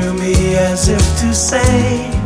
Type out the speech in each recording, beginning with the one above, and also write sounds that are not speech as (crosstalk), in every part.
To me as if to say,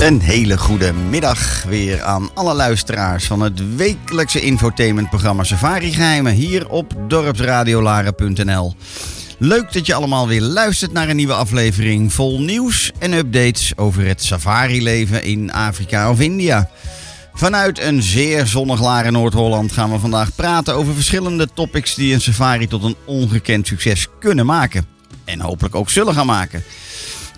Een hele goede middag weer aan alle luisteraars van het wekelijkse infotainmentprogramma Safari Geheimen hier op dorpsradiolaren.nl. Leuk dat je allemaal weer luistert naar een nieuwe aflevering vol nieuws en updates over het safari-leven in Afrika of India. Vanuit een zeer zonnig Laren Noord-Holland gaan we vandaag praten over verschillende topics die een safari tot een ongekend succes kunnen maken. En hopelijk ook zullen gaan maken.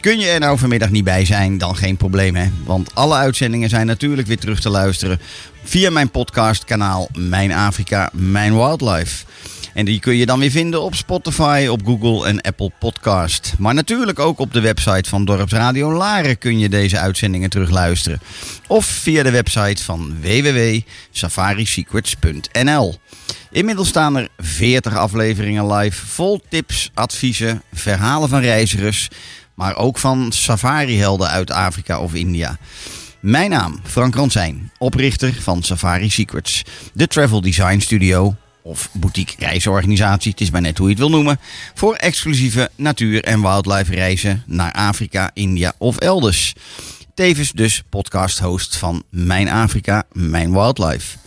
Kun je er nou vanmiddag niet bij zijn, dan geen probleem hè. Want alle uitzendingen zijn natuurlijk weer terug te luisteren via mijn podcastkanaal Mijn Afrika, Mijn Wildlife. En die kun je dan weer vinden op Spotify, op Google en Apple Podcast. Maar natuurlijk ook op de website van Dorpsradio Laren kun je deze uitzendingen terugluisteren. Of via de website van www.safarisecrets.nl. Inmiddels staan er 40 afleveringen live vol tips, adviezen, verhalen van reizigers, maar ook van safarihelden uit Afrika of India. Mijn naam, Frank Ransijn, oprichter van Safari Secrets, de travel design studio of boutique reisorganisatie, het is maar net hoe je het wil noemen, voor exclusieve natuur- en wildlife reizen naar Afrika, India of elders. Tevens dus podcast-host van Mijn Afrika, Mijn Wildlife.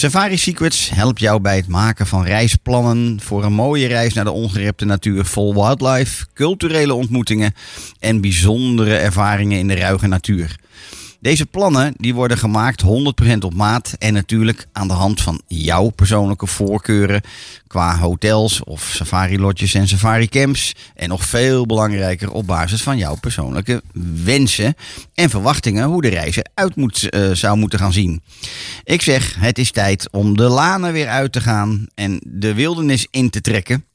Safari Secrets helpt jou bij het maken van reisplannen voor een mooie reis naar de ongerepte natuur vol wildlife, culturele ontmoetingen en bijzondere ervaringen in de ruige natuur. Deze plannen die worden gemaakt 100% op maat en natuurlijk aan de hand van jouw persoonlijke voorkeuren qua hotels of safari-lodges en safari-camps. En nog veel belangrijker op basis van jouw persoonlijke wensen en verwachtingen hoe de reis eruit moet, eh, zou moeten gaan zien. Ik zeg, het is tijd om de lanen weer uit te gaan en de wildernis in te trekken.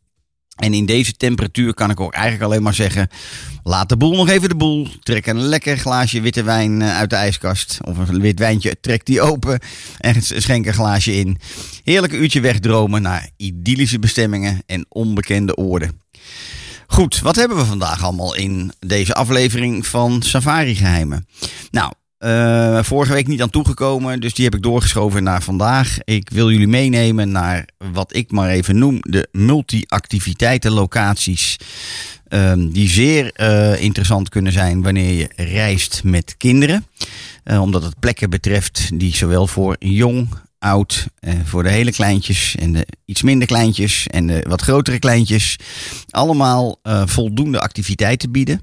En in deze temperatuur kan ik ook eigenlijk alleen maar zeggen: laat de boel nog even de boel. Trek een lekker glaasje witte wijn eh, uit de ijskast. Of een wit wijntje, trek die open en schenk een glaasje in. Heerlijk uurtje wegdromen naar idyllische bestemmingen en onbekende oorden. Goed, wat hebben we vandaag allemaal in deze aflevering van Safari Geheimen? Nou, eh, vorige week niet aan toegekomen, dus die heb ik doorgeschoven naar vandaag. Ik wil jullie meenemen naar wat ik maar even noem de multi-activiteitenlocaties. ehm, die zeer eh, interessant kunnen zijn wanneer je reist met kinderen. Eh, omdat het plekken betreft die zowel voor jong, oud, eh, voor de hele kleintjes en de iets minder kleintjes en de wat grotere kleintjes. Allemaal voldoende activiteiten bieden.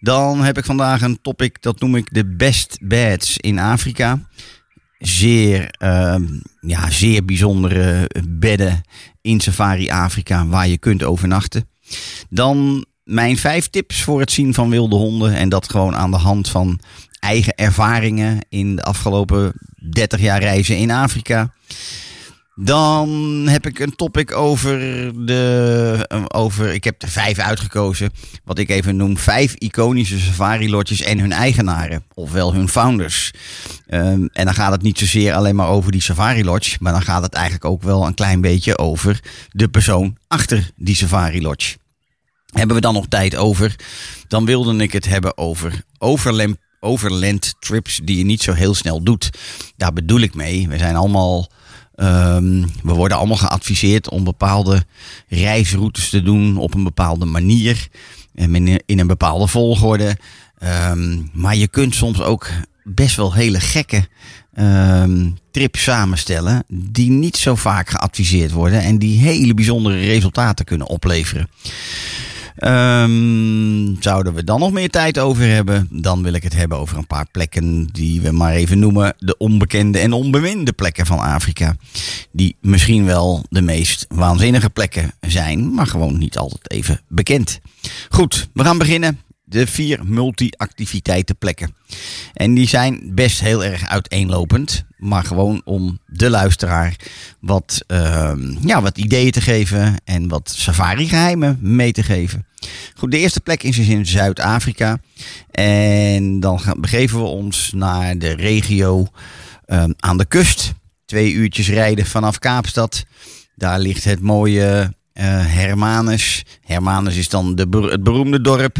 Dan heb ik vandaag een topic, dat noem ik de best beds in Afrika. Zeer, ehm, ja, zeer bijzondere bedden in Safari Afrika waar je kunt overnachten. Dan mijn vijf tips voor het zien van wilde honden. En dat gewoon aan de hand van eigen ervaringen in de afgelopen 30 jaar reizen in Afrika. Dan heb ik een topic over de. eh, Over, ik heb er vijf uitgekozen. Wat ik even noem: vijf iconische safari-lodges en hun eigenaren. Ofwel hun founders. Ehm, en dan gaat het niet zozeer alleen maar over die safari-lodge. Maar dan gaat het eigenlijk ook wel een klein beetje over de persoon achter die safari-lodge. Hebben we dan nog tijd over? Dan wilde ik het hebben over overland, overland trips die je niet zo heel snel doet. Daar bedoel ik mee. We zijn allemaal. Ehm, we worden allemaal geadviseerd om bepaalde reisroutes te doen op een bepaalde manier. En in, een bepaalde volgorde. Ehm, maar je kunt soms ook best wel hele gekke ehm, trips samenstellen. Die niet zo vaak geadviseerd worden. En die hele bijzondere resultaten kunnen opleveren. Ehm, zouden we dan nog meer tijd over hebben? Dan wil ik het hebben over een paar plekken die we maar even noemen de onbekende en onbeminde plekken van Afrika. Die misschien wel de meest waanzinnige plekken zijn, maar gewoon niet altijd even bekend. Goed, we gaan beginnen. De vier multi-activiteitenplekken. En die zijn best heel erg uiteenlopend. Maar gewoon om de luisteraar wat, ehm, ja, wat ideeën te geven en wat safari-geheimen mee te geven. Goed, de eerste plek is dus in Zuid-Afrika. En dan begeven we ons naar de regio ehm, aan de kust. Twee uurtjes rijden vanaf Kaapstad. Daar ligt het mooie eh, Hermanus. Hermanus is dan de, het beroemde dorp.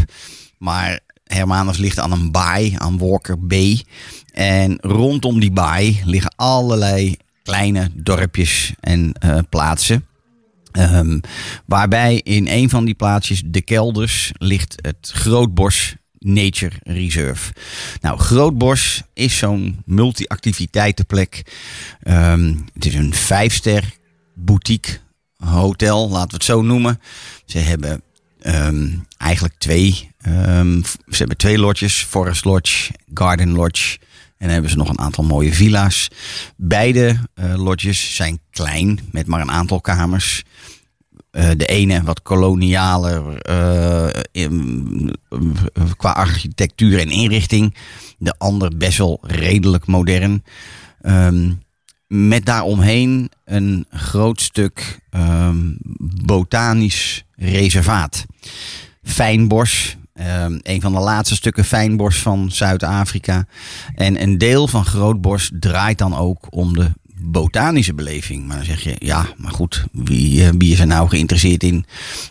Maar Hermanus ligt aan een baai, aan Walker Bay. En rondom die baai liggen allerlei kleine dorpjes en eh, plaatsen. Ehm, waarbij in een van die plaatsjes, de kelders, ligt het Grootbos Nature Reserve. Nou, Grootbos is zo'n multi-activiteitenplek. Ehm, het is een vijfster boutique hotel, laten we het zo noemen. Ze hebben ehm, eigenlijk twee. Ehm, ze hebben twee lodges, Forest Lodge, Garden Lodge. En dan hebben ze nog een aantal mooie villa's. Beide eh, lodges zijn klein, met maar een aantal kamers. Eh, de ene wat kolonialer eh, qua architectuur en inrichting. De ander best wel redelijk modern. Ehm, met daaromheen een groot stuk ehm, botanisch reservaat. Fijnbos, ehm, een van de laatste stukken fijnbos van Zuid-Afrika. En een deel van Grootbos draait dan ook om de botanische beleving. Maar dan zeg je, ja, maar goed, wie, eh, wie is er nou geïnteresseerd in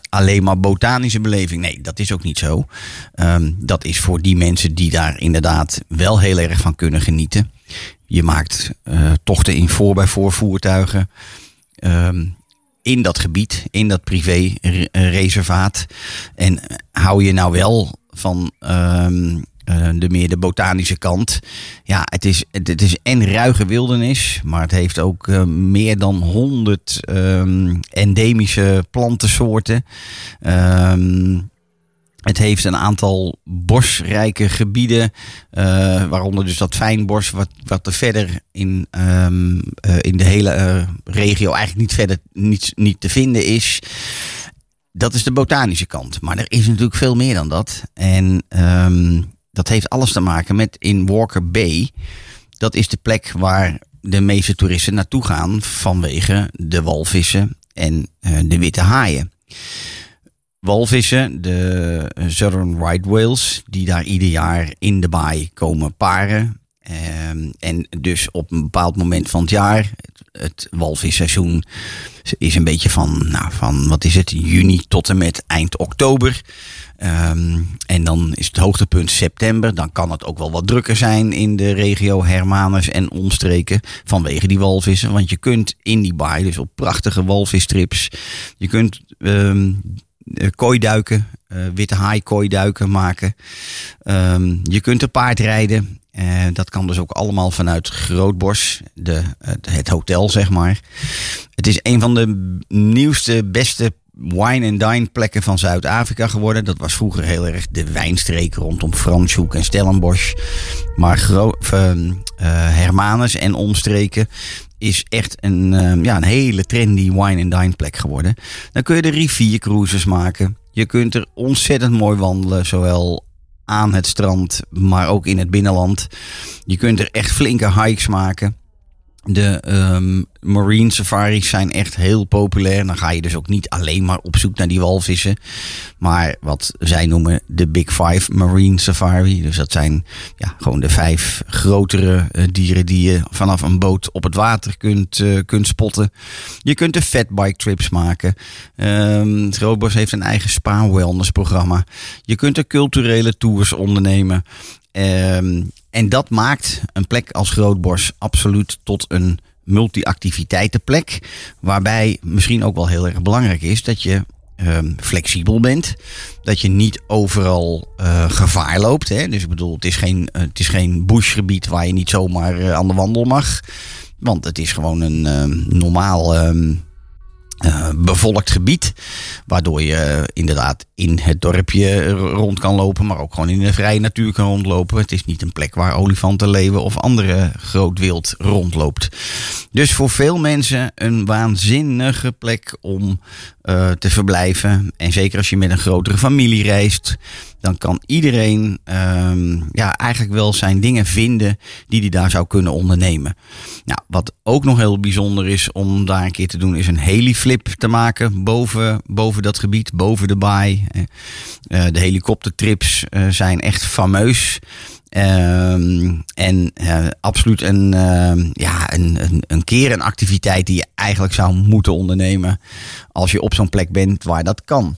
alleen maar botanische beleving? Nee, dat is ook niet zo. Ehm, dat is voor die mensen die daar inderdaad wel heel erg van kunnen genieten. Je maakt eh, tochten in voor bij voor voertuigen. In dat gebied, in dat privé-reservaat. En hou je nou wel van ehm, eh, de meer de botanische kant. Ja, het is, het, is en ruige wildernis, maar het heeft ook eh, meer dan 100 ehm, endemische plantensoorten. Ehm, het heeft een aantal bosrijke gebieden, eh, waaronder dus dat fijnbos, wat, wat er verder in, ehm, eh, in de hele eh, regio eigenlijk niet verder niet, niet te vinden is. Dat is de botanische kant. Maar er is natuurlijk veel meer dan dat. En ehm, dat heeft alles te maken met in Walker Bay. Dat is de plek waar de meeste toeristen naartoe gaan vanwege de walvissen en de witte haaien walvissen, de Southern Right Whales, die daar ieder jaar in de baai komen paren. Ehm, en dus op een bepaald moment van het jaar, het, walvisseizoen is een beetje van, nou, van, wat is het, juni tot en met eind oktober. Ehm, en dan is het hoogtepunt september. Dan kan het ook wel wat drukker zijn in de regio Hermanus en omstreken vanwege die walvissen. Want je kunt in die baai, dus op prachtige walvistrips, je kunt ehm, eh, kooiduiken, eh, witte haai kooiduiken maken. Ehm, je kunt er paard rijden. Eh, dat kan dus ook allemaal vanuit Grootbos, de, het hotel zeg maar. Het is een van de nieuwste, beste wine and dine plekken van Zuid-Afrika geworden. Dat was vroeger heel erg de wijnstreek rondom Franshoek en Stellenbosch. Maar uh, uh, Hermanus en omstreken is echt een, uh, ja, een hele trendy wine and dine plek geworden. Dan kun je de riviercruises maken. Je kunt er ontzettend mooi wandelen, zowel aan het strand, maar ook in het binnenland. Je kunt er echt flinke hikes maken. De um, marine safaris zijn echt heel populair. Dan ga je dus ook niet alleen maar op zoek naar die walvissen. Maar wat zij noemen de Big Five Marine Safari. Dus dat zijn ja, gewoon de vijf grotere uh, dieren die je vanaf een boot op het water kunt, uh, kunt spotten. Je kunt de fatbike trips maken. Um, heeft een eigen spa wellness programma. Je kunt er culturele tours ondernemen. Um, en dat maakt een plek als Grootbos absoluut tot een multi-activiteitenplek. Waarbij misschien ook wel heel erg belangrijk is dat je um, flexibel bent. Dat je niet overal uh, gevaar loopt. Hè? Dus ik bedoel, het is geen, het is geen bushgebied waar je niet zomaar uh, aan de wandel mag. Want het is gewoon een uh, normaal. Uh, uh, bevolkt gebied. Waardoor je inderdaad in het dorpje rond kan lopen, maar ook gewoon in de vrije natuur kan rondlopen. Het is niet een plek waar olifanten, leeuwen of andere groot wild rondloopt. Dus voor veel mensen een waanzinnige plek om uh, te verblijven. En zeker als je met een grotere familie reist dan kan iedereen um, ja, eigenlijk wel zijn dingen vinden die hij daar zou kunnen ondernemen. Nou, wat ook nog heel bijzonder is om daar een keer te doen, is een heliflip te maken boven, boven dat gebied, boven de baai. Uh, de helikoptertrips uh, zijn echt fameus. Um, en absoluut een, uh, ja, een, een, een keer een activiteit die je eigenlijk zou moeten ondernemen als je op zo'n plek bent waar dat kan.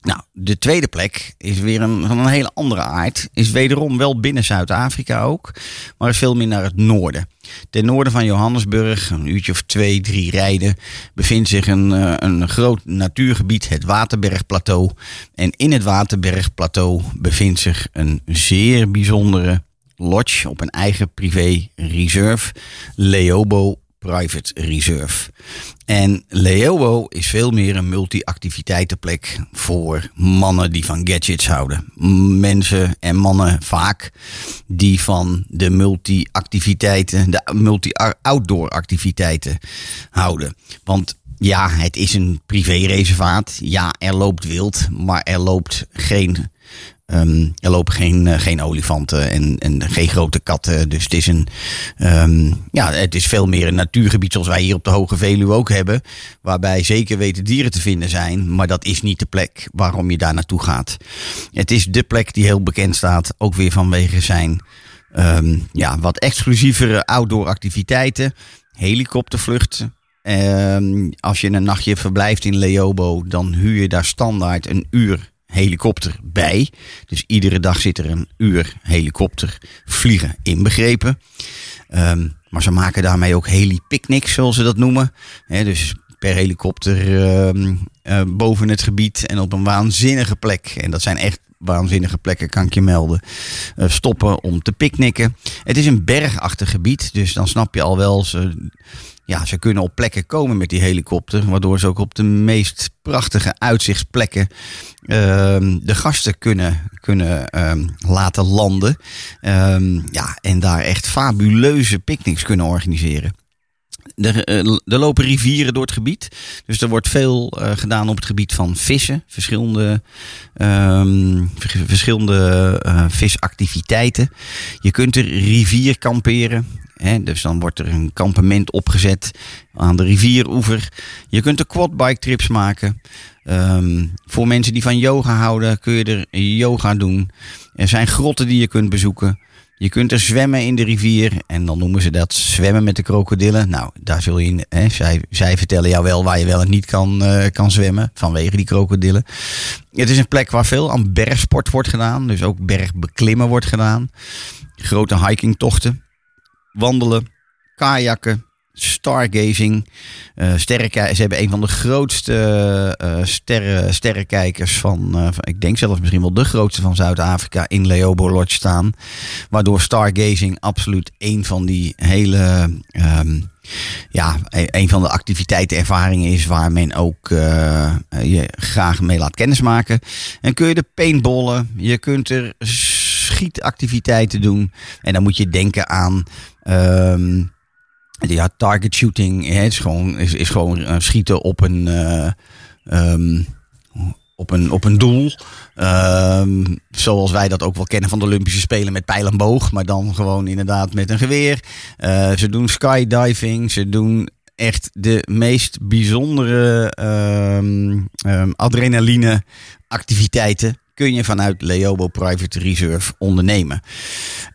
Nou, de tweede plek is weer van een hele andere aard. Is wederom wel binnen Zuid-Afrika ook, maar is veel meer naar het noorden. Ten noorden van Johannesburg, een uurtje of twee, drie rijden, bevindt zich een, een groot natuurgebied, het Waterbergplateau. En in het Waterbergplateau bevindt zich een zeer bijzondere lodge op een eigen privé reserve, Leobo Private Reserve. En Leobo is veel meer een multi-activiteitenplek voor mannen die van gadgets houden. Mensen en mannen vaak die van de multi-activiteiten, de multi-outdoor activiteiten houden. Want ja, het is een privéreservaat. Ja, er loopt wild, maar er loopt geen Um, er lopen geen, uh, geen olifanten en, en geen grote katten. Dus het is, een, um, ja, het is veel meer een natuurgebied zoals wij hier op de Hoge Veluwe ook hebben. Waarbij zeker weten dieren te vinden zijn. Maar dat is niet de plek waarom je daar naartoe gaat. Het is de plek die heel bekend staat. Ook weer vanwege zijn um, ja, wat exclusievere outdoor activiteiten. Helikoptervluchten. Als je een nachtje verblijft in Leobo, dan huur je daar standaard een uur helikopter bij. Dus iedere dag zit er een uur helikopter vliegen inbegrepen. Um, maar ze maken daarmee ook heli-picnics, zoals ze dat noemen. Dus per helikopter ehm, eh, boven het gebied en op een waanzinnige plek. En dat zijn echt waanzinnige plekken, kan ik je melden. eh, stoppen om te picknicken. Het is een bergachtig gebied, dus dan snap je al wel. Ze, ja, ze kunnen op plekken komen met die helikopter. Waardoor ze ook op de meest prachtige uitzichtsplekken ehm, de gasten kunnen, kunnen ehm, laten landen. Ehm, ja, en daar echt fabuleuze picknicks kunnen organiseren. Er, eh, er lopen rivieren door het gebied. Dus er wordt veel eh, gedaan op het gebied van vissen. Verschillende, vers- verschillende eh, visactiviteiten. Je kunt er rivier kamperen. Dus dan wordt er een kampement opgezet aan de rivieroever. Je kunt er quadbike trips maken. Ehm, voor mensen die van yoga houden kun je er yoga doen. Er zijn grotten die je kunt bezoeken. Je kunt er zwemmen in de rivier en dan noemen ze dat zwemmen met de krokodillen. Nou, daar zul je, hè, zij, zij vertellen jou wel waar je wel en niet kan, eh, kan zwemmen vanwege die krokodillen. Het is een plek waar veel aan bergsport wordt gedaan, dus ook bergbeklimmen wordt gedaan. Grote hikingtochten, wandelen, kajakken, stargazing. sterrenkij- ze hebben een van de grootste eh, sterren, sterrenkijkers van, eh, van- ik denk zelfs misschien wel de grootste van Zuid-Afrika in Leobo Lodge staan. Waardoor stargazing absoluut een van die hele, ehm, ja, een een van de activiteiten, ervaringen is waar men ook je graag mee laat kennismaken. En kun je de paintballen, je kunt er schietactiviteiten doen. En dan moet je denken aan. Ehm, ja, target shooting is gewoon, is, is gewoon eh, schieten op een, eh, ehm, op een, op een doel. Ehm, zoals wij dat ook wel kennen van de Olympische Spelen met pijl en boog. Maar dan gewoon inderdaad met een geweer. Eh, ze doen skydiving. Ze doen echt de meest bijzondere adrenaline activiteiten. Kun je vanuit Leobo Private Reserve ondernemen.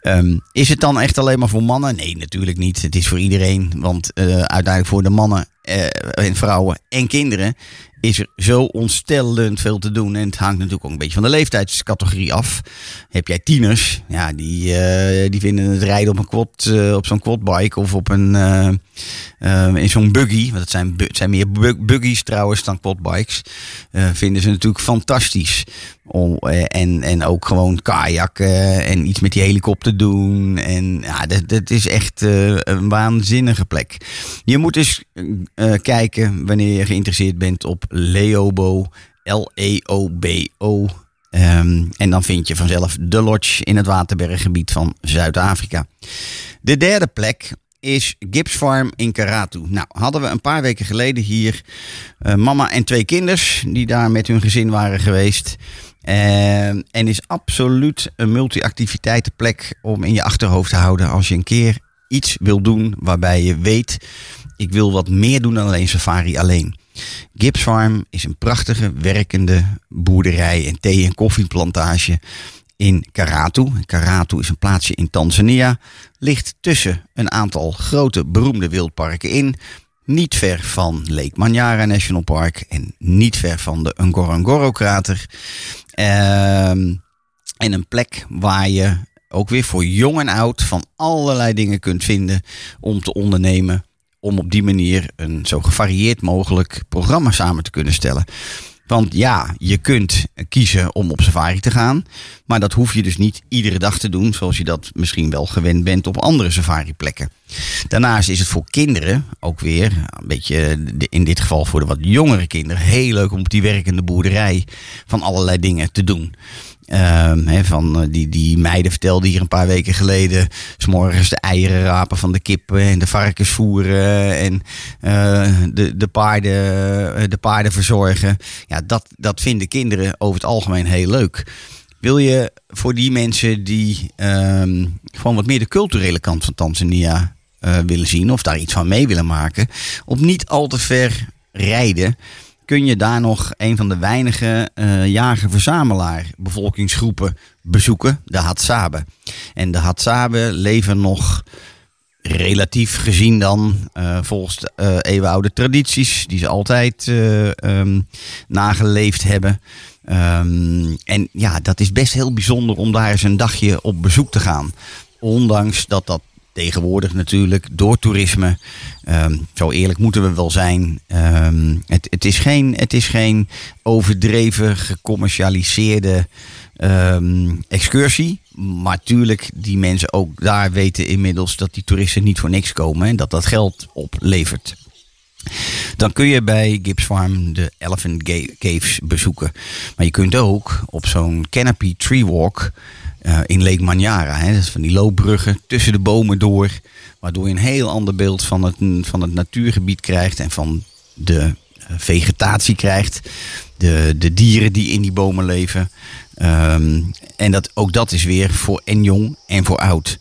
Ehm, is het dan echt alleen maar voor mannen? Nee, natuurlijk niet. Het is voor iedereen. Want eh, uiteindelijk voor de mannen eh, en vrouwen en kinderen is er zo ontstellend veel te doen. En het hangt natuurlijk ook een beetje van de leeftijdscategorie af. Heb jij tieners, ja, die, eh, die vinden het rijden op, een quad, eh, op zo'n quadbike of op een, eh, in zo'n buggy. Want het zijn, zijn meer bu- buggies trouwens dan quadbikes. vinden ze natuurlijk fantastisch. Om, en, en ook gewoon kajakken en iets met die helikopter doen. En ja, dat, dat is echt een waanzinnige plek. Je moet eens eh, kijken wanneer je geïnteresseerd bent op Leobo, L-E-O-B-O. Ehm, en dan vind je vanzelf de lodge in het Waterberggebied van Zuid-Afrika. De derde plek is Gibbs Farm in Karatu. Nou, hadden we een paar weken geleden hier eh, mama en twee kinders die daar met hun gezin waren geweest. Eh, en is absoluut een multi-activiteitenplek om in je achterhoofd te houden als je een keer iets wil doen waarbij je weet, ik wil wat meer doen dan alleen safari alleen. Gibbs Farm is een prachtige werkende boerderij en thee- en koffieplantage in Karatu. Karatu is een plaatsje in Tanzania. Ligt tussen een aantal grote beroemde wildparken in. Niet ver van Lake Manyara National Park en niet ver van de Ngorongoro-krater. Ehm, en een plek waar je ook weer voor jong en oud van allerlei dingen kunt vinden om te ondernemen. Om op die manier een zo gevarieerd mogelijk programma samen te kunnen stellen. Want ja, je kunt kiezen om op safari te gaan. Maar dat hoef je dus niet iedere dag te doen. Zoals je dat misschien wel gewend bent op andere safari-plekken. Daarnaast is het voor kinderen ook weer, een beetje in dit geval voor de wat jongere kinderen, heel leuk om op die werkende boerderij van allerlei dingen te doen. Ehm, van eh, die, die meiden vertelden hier een paar weken geleden. S'morgens de eieren rapen van de kippen en de varkens voeren. En eh, de, de, paarden, eh, de paarden verzorgen. Ja, dat, dat vinden kinderen over het algemeen heel leuk. Wil je voor die mensen die ehm, gewoon wat meer de culturele kant van Tanzania willen zien. Of daar iets van mee willen maken. Op niet al te ver rijden kun je daar nog een van de weinige eh jager-verzamelaar bevolkingsgroepen bezoeken, de Hadzabe. En de Hadzabe leven nog relatief gezien dan eh, volgens de eh, eeuwenoude tradities die ze altijd eh, ehm, nageleefd hebben. Ehm, en ja, dat is best heel bijzonder om daar eens een dagje op bezoek te gaan. Ondanks dat dat tegenwoordig natuurlijk door toerisme. Ehm, zo eerlijk moeten we wel zijn. Ehm, het, het, is geen, het is geen overdreven gecommercialiseerde ehm, excursie. Maar tuurlijk, die mensen ook daar weten inmiddels dat die toeristen niet voor niks komen en dat dat geld oplevert. Dan kun je bij Gibbs Farm de Elephant Caves bezoeken. Maar je kunt ook op zo'n Canopy Tree Walk eh, in Lake Manyara. Hè, is van die loopbruggen tussen de bomen door. Waardoor je een heel ander beeld van het, van het natuurgebied krijgt en van de eh, vegetatie krijgt. De, de dieren die in die bomen leven. Ehm, en dat, ook dat is weer voor en jong en voor oud.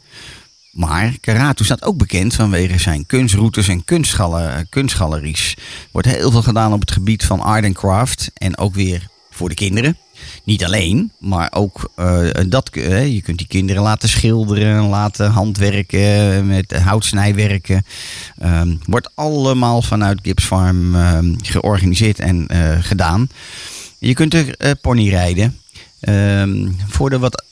Maar Karatu staat ook bekend vanwege zijn kunstroutes en kunstgaler- kunstgaleries. Er wordt heel veel gedaan op het gebied van art and craft. En ook weer voor de kinderen. Niet alleen, maar ook eh, dat, eh, je kunt die kinderen laten schilderen, laten handwerken, met houtsnijwerken. Ehm, wordt allemaal vanuit Gibbs Farm ehm, georganiseerd en eh, gedaan. Je kunt er pony rijden. Ehm, voor de wat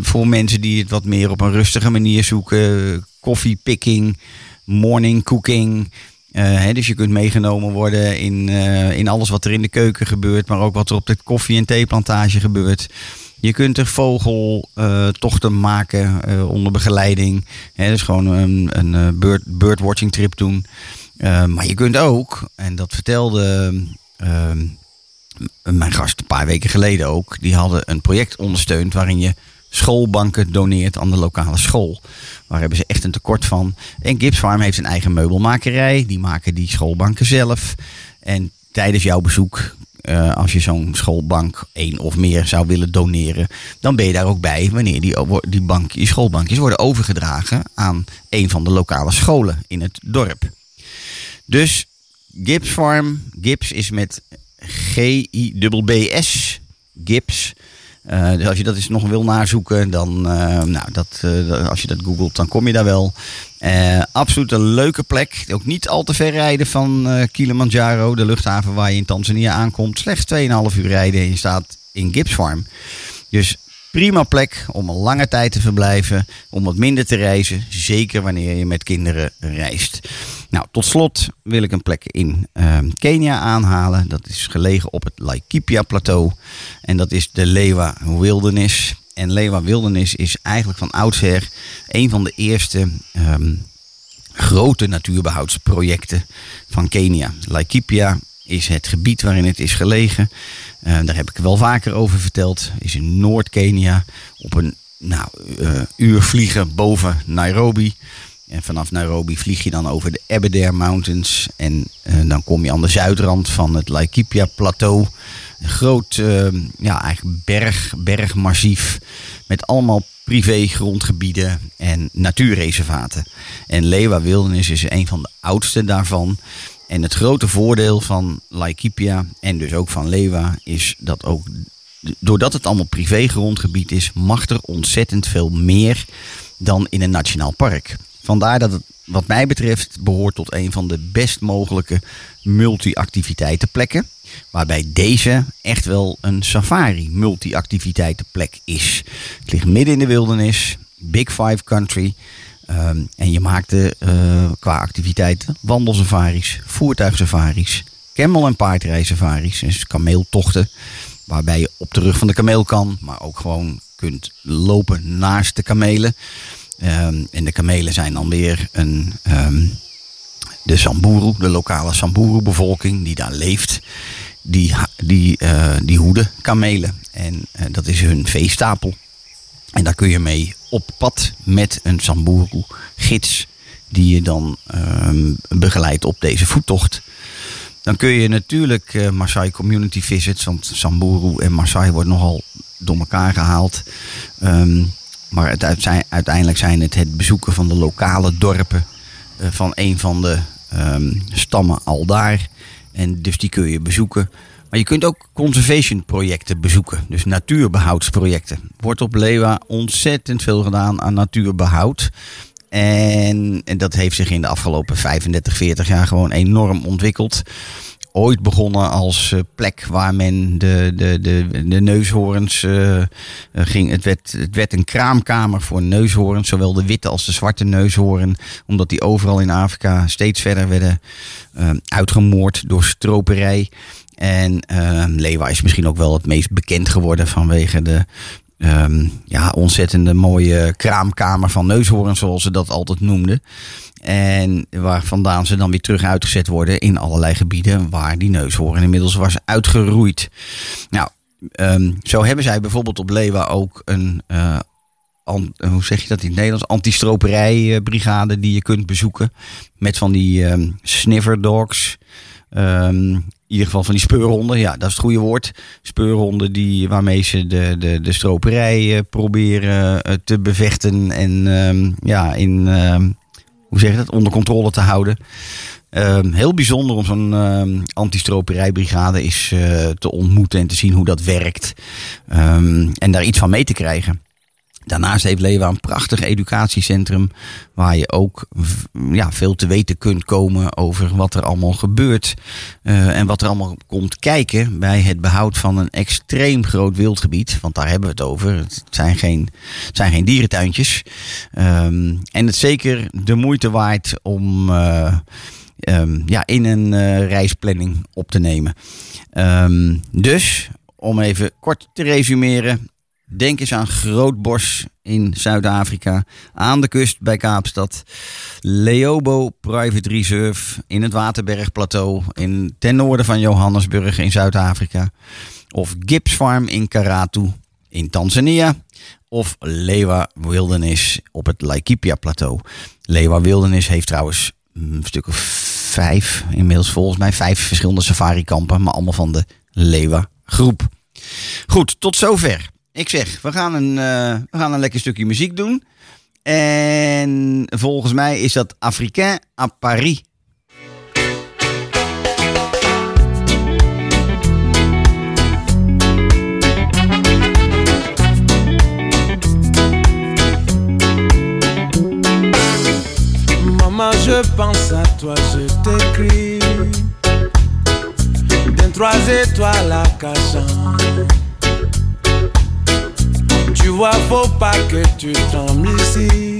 voor mensen die het wat meer op een rustige manier zoeken. Koffiepicking, morning cooking. Eh, hè, dus je kunt meegenomen worden in, eh, in alles wat er in de keuken gebeurt. Maar ook wat er op de koffie- en theeplantage gebeurt. Je kunt er vogeltochten maken eh, onder begeleiding. Hè, dus gewoon een, een bird, birdwatching trip doen. Maar je kunt ook, en dat vertelde ehm, mijn gast een paar weken geleden ook, die hadden een project ondersteund waarin je schoolbanken doneert aan de lokale school. Waar hebben ze echt een tekort van. En Gibbs Farm heeft een eigen meubelmakerij. Die maken die schoolbanken zelf. En tijdens jouw bezoek, eh, als je zo'n schoolbank één of meer zou willen doneren, dan ben je daar ook bij wanneer die, die, bank, die schoolbankjes worden overgedragen aan een van de lokale scholen in het dorp. Dus Gibbs Farm, is met G-I-B-B-S, Gibbs. Uh, dus als je dat eens nog wil nazoeken, dan, uh, nou, dat, uh, als je dat googelt, dan kom je daar wel. absoluut een leuke plek. Ook niet al te ver rijden van Kilimanjaro, de luchthaven waar je in Tanzania aankomt. Slechts 2,5 uur rijden en je staat in Gibbs Farm. Dus prima plek om een lange tijd te verblijven, om wat minder te reizen. Zeker wanneer je met kinderen reist. Nou, tot slot wil ik een plek in uh, Kenia aanhalen. Dat is gelegen op het Laikipia plateau. En dat is de Lewa Wilderness. En Lewa Wilderness is eigenlijk van oudsher een van de eerste um, grote natuurbehoudsprojecten van Kenia. Laikipia is het gebied waarin het is gelegen. Uh, daar heb ik wel vaker over verteld. Is in Noord-Kenia op een nou, uh, uur vliegen boven Nairobi. En vanaf Nairobi vlieg je dan over de Aberdare Mountains. En uh, dan kom je aan de zuidrand van het Laikipia Plateau. Een groot ja, eigenlijk berg, bergmassief. Met allemaal privé grondgebieden en natuurreservaten. En Lewa Wilderness is een van de oudste daarvan. En het grote voordeel van Laikipia en dus ook van Lewa is dat ook doordat het allemaal privé grondgebied is, mag er ontzettend veel meer dan in een nationaal park. Vandaar dat het wat mij betreft behoort tot een van de best mogelijke multi-activiteitenplekken. Waarbij deze echt wel een safari multi-activiteitenplek is. Het ligt midden in de wildernis, Big Five Country. Um, en je maakte uh, qua activiteiten wandelsafaris, voertuigsafaris, camel- en paardrijsafaris, dus kameeltochten. Waarbij je op de rug van de kameel kan, maar ook gewoon kunt lopen naast de kamelen. Um, en de kamelen zijn dan weer een, um, de Samburu, de lokale Samburu-bevolking die daar leeft. Die, die, uh, die hoeden kamelen. En uh, dat is hun veestapel. En daar kun je mee op pad met een Samburu-gids die je dan um, begeleidt op deze voettocht. Dan kun je natuurlijk uh, Maasai Community Visits, want Samburu en Maasai wordt nogal door elkaar gehaald. Maar uiteindelijk zijn het het bezoeken van de lokale dorpen uh, van een van de um, stammen al daar. En dus die kun je bezoeken. Maar je kunt ook conservation projecten bezoeken. Dus natuurbehoudsprojecten. Wordt op Lewa ontzettend veel gedaan aan natuurbehoud. En, en dat heeft zich in de afgelopen 35, 40 jaar gewoon enorm ontwikkeld. Ooit begonnen als eh, plek waar men de, de, de, de neushoorns eh, eh, ging. Het werd, het werd een kraamkamer voor neushoorns, zowel de witte als de zwarte neushoorn. Omdat die overal in Afrika steeds verder werden uitgemoord door stroperij. En Lewa is misschien ook wel het meest bekend geworden vanwege de ehm, ja, ontzettende mooie kraamkamer van neushoorns, zoals ze dat altijd noemden. En waar vandaan ze dan weer terug uitgezet worden in allerlei gebieden waar die neushoorn inmiddels was uitgeroeid. Nou, ehm, zo hebben zij bijvoorbeeld op Lewa ook een, eh, hoe zeg je dat in het Nederlands, antistroperijbrigade die je kunt bezoeken. Met van die ehm sniffer dogs. Ehm, in ieder geval van die speurhonden, ja, dat is het goede woord. Speurhonden die, waarmee ze de, de, de stroperij eh, proberen eh, te bevechten en ehm, ja, in, ehm, hoe zeg je dat, onder controle te houden. Heel bijzonder om zo'n ehm antistroperijbrigade is eh, te ontmoeten en te zien hoe dat werkt. En daar iets van mee te krijgen. Daarnaast heeft Leeuwen een prachtig educatiecentrum waar je ook ja, veel te weten kunt komen over wat er allemaal gebeurt. eh, en wat er allemaal komt kijken bij het behoud van een extreem groot wildgebied. Want daar hebben we het over. Het zijn geen, zijn geen dierentuintjes. Ehm, en het is zeker de moeite waard om eh, ehm, ja, in een eh, reisplanning op te nemen. Ehm, dus, om even kort te resumeren. Denk eens aan Grootbos in Zuid-Afrika. Aan de kust bij Kaapstad. Leobo Private Reserve in het Waterbergplateau. In, ten noorden van Johannesburg in Zuid-Afrika. Of Gibbs Farm in Karatu in Tanzania. Of Lewa Wilderness op het Laikipia-plateau. Lewa Wilderness heeft trouwens een stuk of vijf, inmiddels volgens mij vijf verschillende safari-kampen. Maar allemaal van de Lewa groep. Goed, tot zover. Ik zeg, we gaan een, eh, we gaan een lekker stukje muziek doen. En volgens mij is dat Africain à Paris. Maman, je pense à toi, je t'écris. D'un trois étoiles à Cachan. Tu vois, faut pas que tu tombes ici.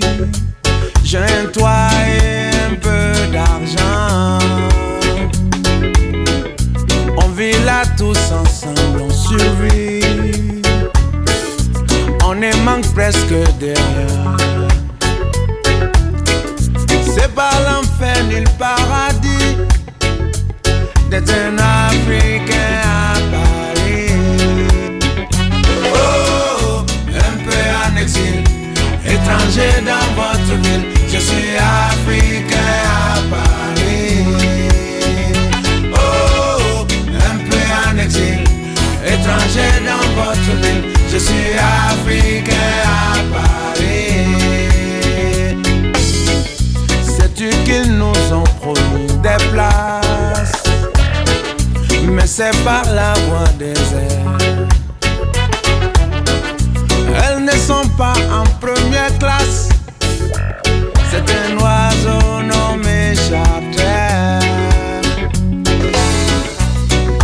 J'ai un toit et un peu d'argent. On vit là tous ensemble, on survit. On ne manque presque de rien. C'est pas l'enfer ni le paradis d'être un Africain étranger dans votre ville. Je suis Africain à Paris. Oh, un peu en exil, étranger dans votre ville. Je suis Africain à Paris. Sais-tu qu'ils nous ont promis des places? Mais c'est par la voie des airs pas en première classe C'est un oiseau nommé charter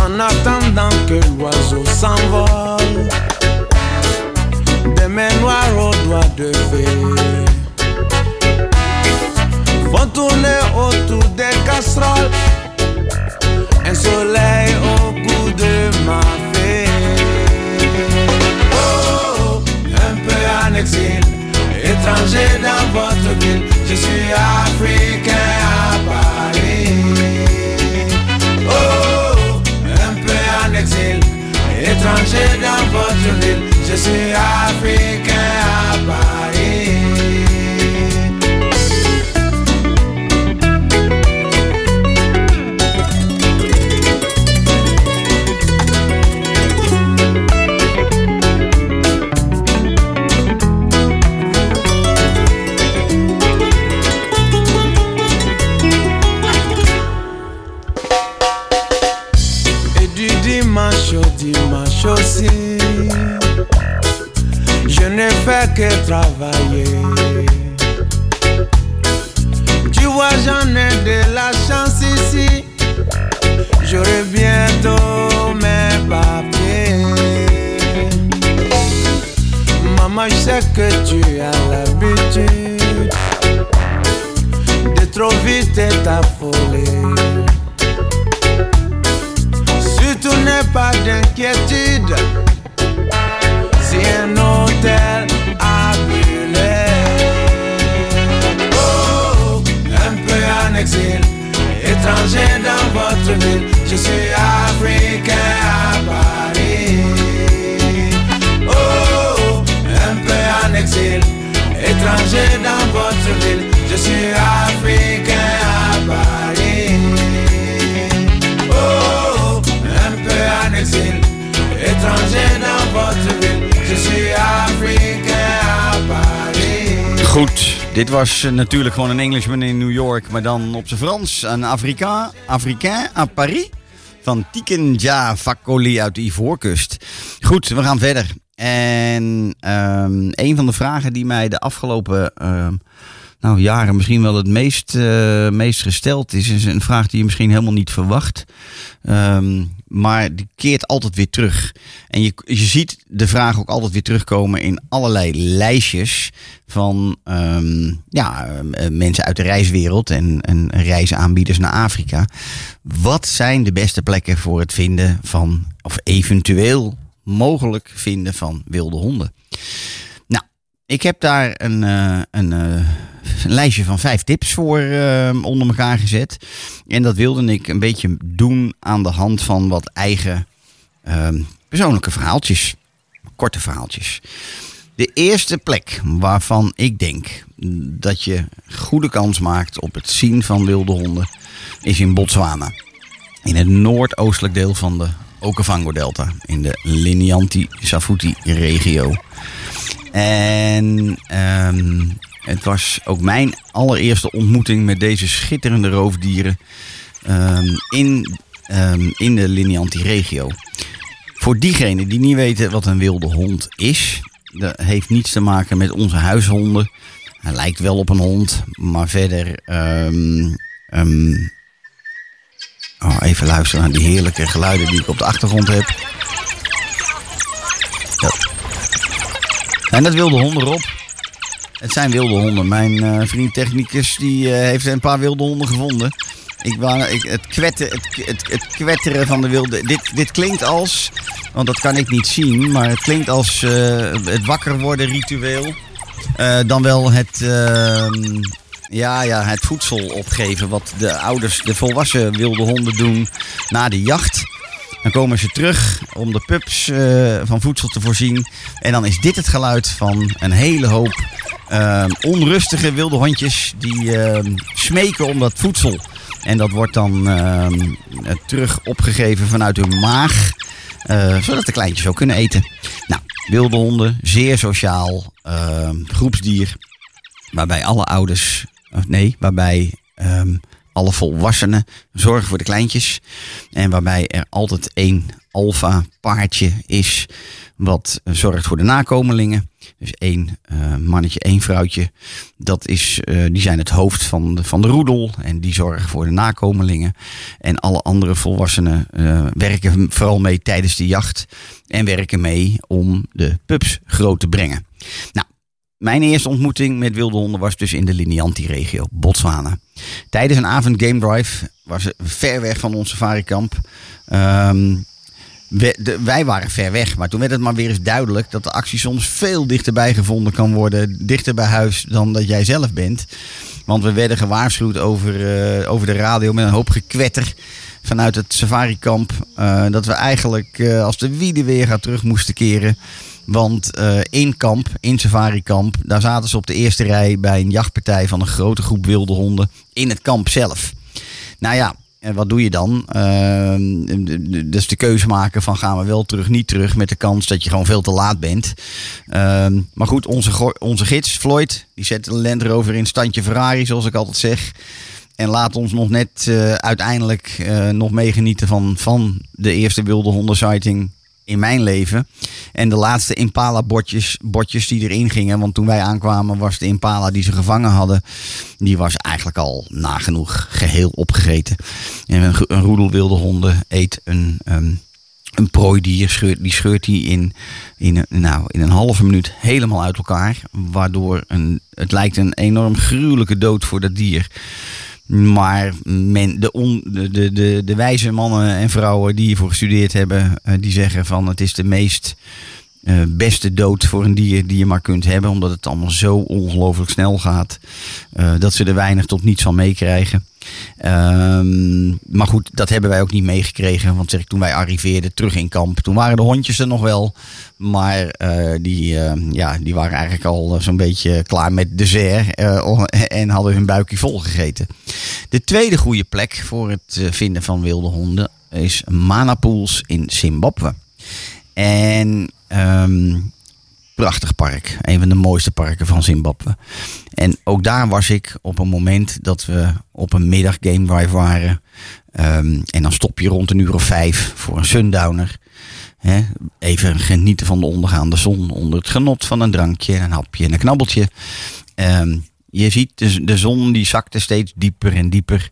En attendant que l'oiseau s'envole Des mains noires aux doigts de fée vont tourner autour des casseroles. Un soleil au goût de ma exil, étranger dans votre ville. Je suis africain à Paris. Oh, un peu en exil, étranger dans votre ville. Je suis africain à Paris. Travailler. Tu vois, j'en ai de la chance ici. j'aurai bientôt mes papiers. Maman, je sais que tu as l'habitude de trop vite t'affoler. Surtout n'aie pas d'inquiétude si un étranger dans votre ville. Je suis africain à Paris. Oh, un peu en exil, étranger dans votre ville. Je suis africain à Paris. Oh, un peu en exil, étranger dans votre ville. Je suis africain à Paris. Goed, dit was eh, natuurlijk gewoon een Englishman in New York, maar dan op zijn Frans. Een Afrikaan, Africain à Paris van Tikenja Fakoli uit de Ivoorkust. Goed, we gaan verder. En ehm, een van de vragen die mij de afgelopen ehm, nou, jaren misschien wel het meest, eh, meest gesteld is, is een vraag die je misschien helemaal niet verwacht. Ehm, maar die keert altijd weer terug. En je, je ziet de vraag ook altijd weer terugkomen in allerlei lijstjes van ehm, ja, eh, mensen uit de reiswereld en, en reisaanbieders naar Afrika. Wat zijn de beste plekken voor het vinden van, of eventueel mogelijk vinden van wilde honden? Ik heb daar een, eh, eh, een lijstje van vijf tips voor eh, onder elkaar gezet. En dat wilde ik een beetje doen aan de hand van wat eigen ehm, persoonlijke verhaaltjes. Korte verhaaltjes. De eerste plek waarvan ik denk dat je goede kans maakt op het zien van wilde honden is in Botswana. In het noordoostelijk deel van de Okavango-delta. In de Linyanti-Safuti-regio. En ehm, het was ook mijn allereerste ontmoeting met deze schitterende roofdieren ehm, in, ehm, in de Linyanti-regio. Voor diegenen die niet weten wat een wilde hond is, dat heeft niets te maken met onze huishonden. Hij lijkt wel op een hond, maar verder. oh, even luisteren naar die heerlijke geluiden die ik op de achtergrond heb. En dat wilde honden erop. Het zijn wilde honden. Mijn eh, vriend technicus die, eh, heeft een paar wilde honden gevonden. Ik, ik, het, het, het, het kwetteren van de wilde... Dit, dit klinkt als... Want dat kan ik niet zien. Maar het klinkt als eh, het wakker worden ritueel. Dan wel het... ehm, ja, ja, het voedsel opgeven. Wat de ouders, de volwassen wilde honden doen na de jacht. Dan komen ze terug om de pups eh, van voedsel te voorzien. En dan is dit het geluid van een hele hoop eh, onrustige wilde hondjes die eh, smeken om dat voedsel. En dat wordt dan terug opgegeven vanuit hun maag. zodat de kleintjes ook kunnen eten. Nou, wilde honden, zeer sociaal groepsdier. Waarbij alle ouders, of nee, waarbij ehm, alle volwassenen zorgen voor de kleintjes. En waarbij er altijd één alfa paardje is wat zorgt voor de nakomelingen. Dus één eh, mannetje, één vrouwtje. Dat is, eh, die zijn het hoofd van de, van de roedel en die zorgen voor de nakomelingen. En alle andere volwassenen eh, werken vooral mee tijdens de jacht. En werken mee om de pups groot te brengen. Nou, mijn eerste ontmoeting met wilde honden was dus in de Linianti-regio, Botswana. Tijdens een avond game drive was het ver weg van ons safarikamp. Ehm, we- de- wij waren ver weg, maar toen werd het maar weer eens duidelijk dat de actie soms veel dichterbij gevonden kan worden, dichter bij huis dan dat jij zelf bent. Want we werden gewaarschuwd over, eh, over de radio met een hoop gekwetter vanuit het safarikamp. eh dat we eigenlijk eh, als de wiede weer gaat terug moesten keren. Want eh, in kamp, in safarikamp, daar zaten ze op de eerste rij bij een jachtpartij van een grote groep wilde honden in het kamp zelf. Nou ja, en wat doe je dan? D- dus de keuze maken van gaan we wel terug, niet terug. Met de kans dat je gewoon veel te laat bent. Ehm, maar goed, onze, onze gids Floyd, die zet de Land Rover in standje Ferrari, zoals ik altijd zeg. En laat ons nog net eh, uiteindelijk eh, nog meegenieten van, van de eerste wilde honden sighting in mijn leven. En de laatste Impala-botjes botjes die erin gingen. Want toen wij aankwamen was de Impala die ze gevangen hadden. Die was eigenlijk al nagenoeg geheel opgegeten. En een, roedel wilde honden eet een... ehm, een prooidier scheurt, die scheurt die in, in, een- nou, in een halve minuut helemaal uit elkaar. Waardoor een, het lijkt een enorm gruwelijke dood voor dat dier. Maar men, de, de, de, de wijze mannen en vrouwen die hiervoor gestudeerd hebben, eh, die zeggen van het is de meest eh, beste dood voor een dier die je maar kunt hebben. Omdat het allemaal zo ongelooflijk snel gaat. eh, dat ze er weinig tot niets van meekrijgen. Ehm, maar goed, dat hebben wij ook niet meegekregen. Want zeg ik, toen wij arriveerden terug in kamp, toen waren de hondjes er nog wel. Maar eh, die, ja, die waren eigenlijk al zo'n beetje klaar met dessert. (laughs) en hadden hun buikje vol gegeten. De tweede goede plek voor het vinden van wilde honden is Manapools in Zimbabwe. En ehm, prachtig park. Een van de mooiste parken van Zimbabwe. En ook daar was ik op een moment dat we op een middag game drive waren. Ehm, en dan stop je rond een uur of vijf voor een sundowner. Even genieten van de ondergaande zon onder het genot van een drankje, een hapje en een knabbeltje. Ehm, je ziet de, de zon die zakte steeds dieper en dieper.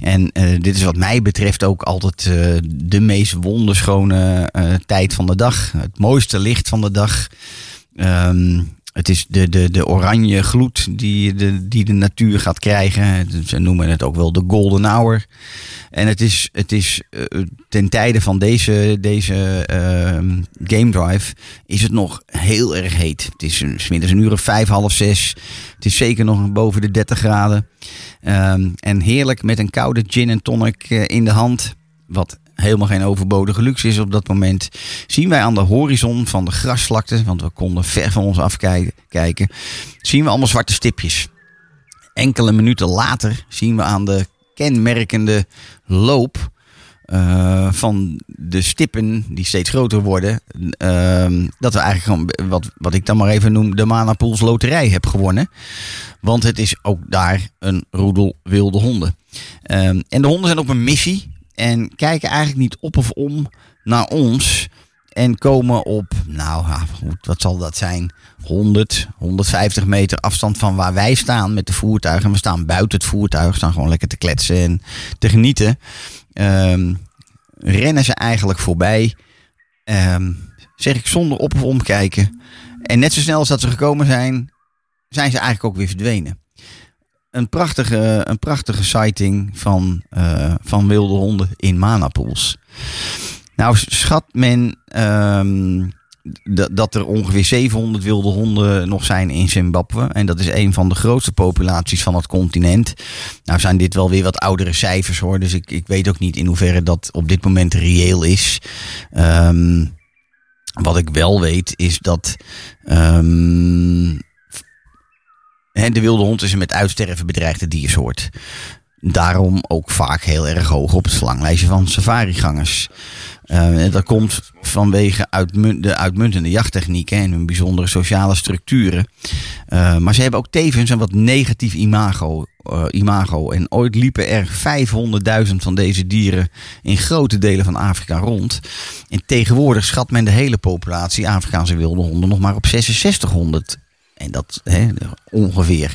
En eh, dit is wat mij betreft ook altijd eh, de meest wonderschone eh, tijd van de dag. Het mooiste licht van de dag. Ehm, het is de, de, de oranje gloed die de, die de natuur gaat krijgen. Ze noemen het ook wel de golden hour. En het is, het is eh, ten tijde van deze, deze ehm, game drive is het nog heel erg heet. Het is een- 's middags een uur of vijf, half zes. Het is zeker nog boven de 30 graden. Ehm, en heerlijk met een koude gin en tonic eh, in de hand. Wat helemaal geen overbodige luxe is op dat moment. Zien wij aan de horizon van de grasvlakte, want we konden ver van ons afkijken, kijken, zien we allemaal zwarte stipjes. Enkele minuten later zien we aan de kenmerkende loop eh, van de stippen die steeds groter worden, ehm, dat we eigenlijk gewoon, wat, wat ik dan maar even noem, de Manapools Loterij heb gewonnen. Want het is ook daar een roedel wilde honden. Ehm, en de honden zijn op een missie en kijken eigenlijk niet op of om naar ons. En komen op, nou, wat zal dat zijn? 100, 150 meter afstand van waar wij staan met de voertuigen. En we staan buiten het voertuig, staan gewoon lekker te kletsen en te genieten. Ehm, rennen ze eigenlijk voorbij. Ehm, zeg ik zonder op of omkijken. En net zo snel als dat ze gekomen zijn, zijn ze eigenlijk ook weer verdwenen. Een prachtige, een prachtige sighting van, eh, van wilde honden in Manapools. Nou schat men d- dat er ongeveer 700 wilde honden nog zijn in Zimbabwe. En dat is een van de grootste populaties van het continent. Nou zijn dit wel weer wat oudere cijfers hoor. Dus ik, ik weet ook niet in hoeverre dat op dit moment reëel is. Ehm, wat ik wel weet is dat ehm, de wilde hond is een met uitsterven bedreigde diersoort. Daarom ook vaak heel erg hoog op het verlanglijstje van safarigangers. Eh, dat komt vanwege de uitmuntende jachttechnieken en hun bijzondere sociale structuren. Eh, maar ze hebben ook tevens een wat negatief imago, eh, imago. En ooit liepen er 500.000 van deze dieren in grote delen van Afrika rond. En tegenwoordig schat men de hele populatie Afrikaanse wilde honden nog maar op 6600. En dat hè, ongeveer.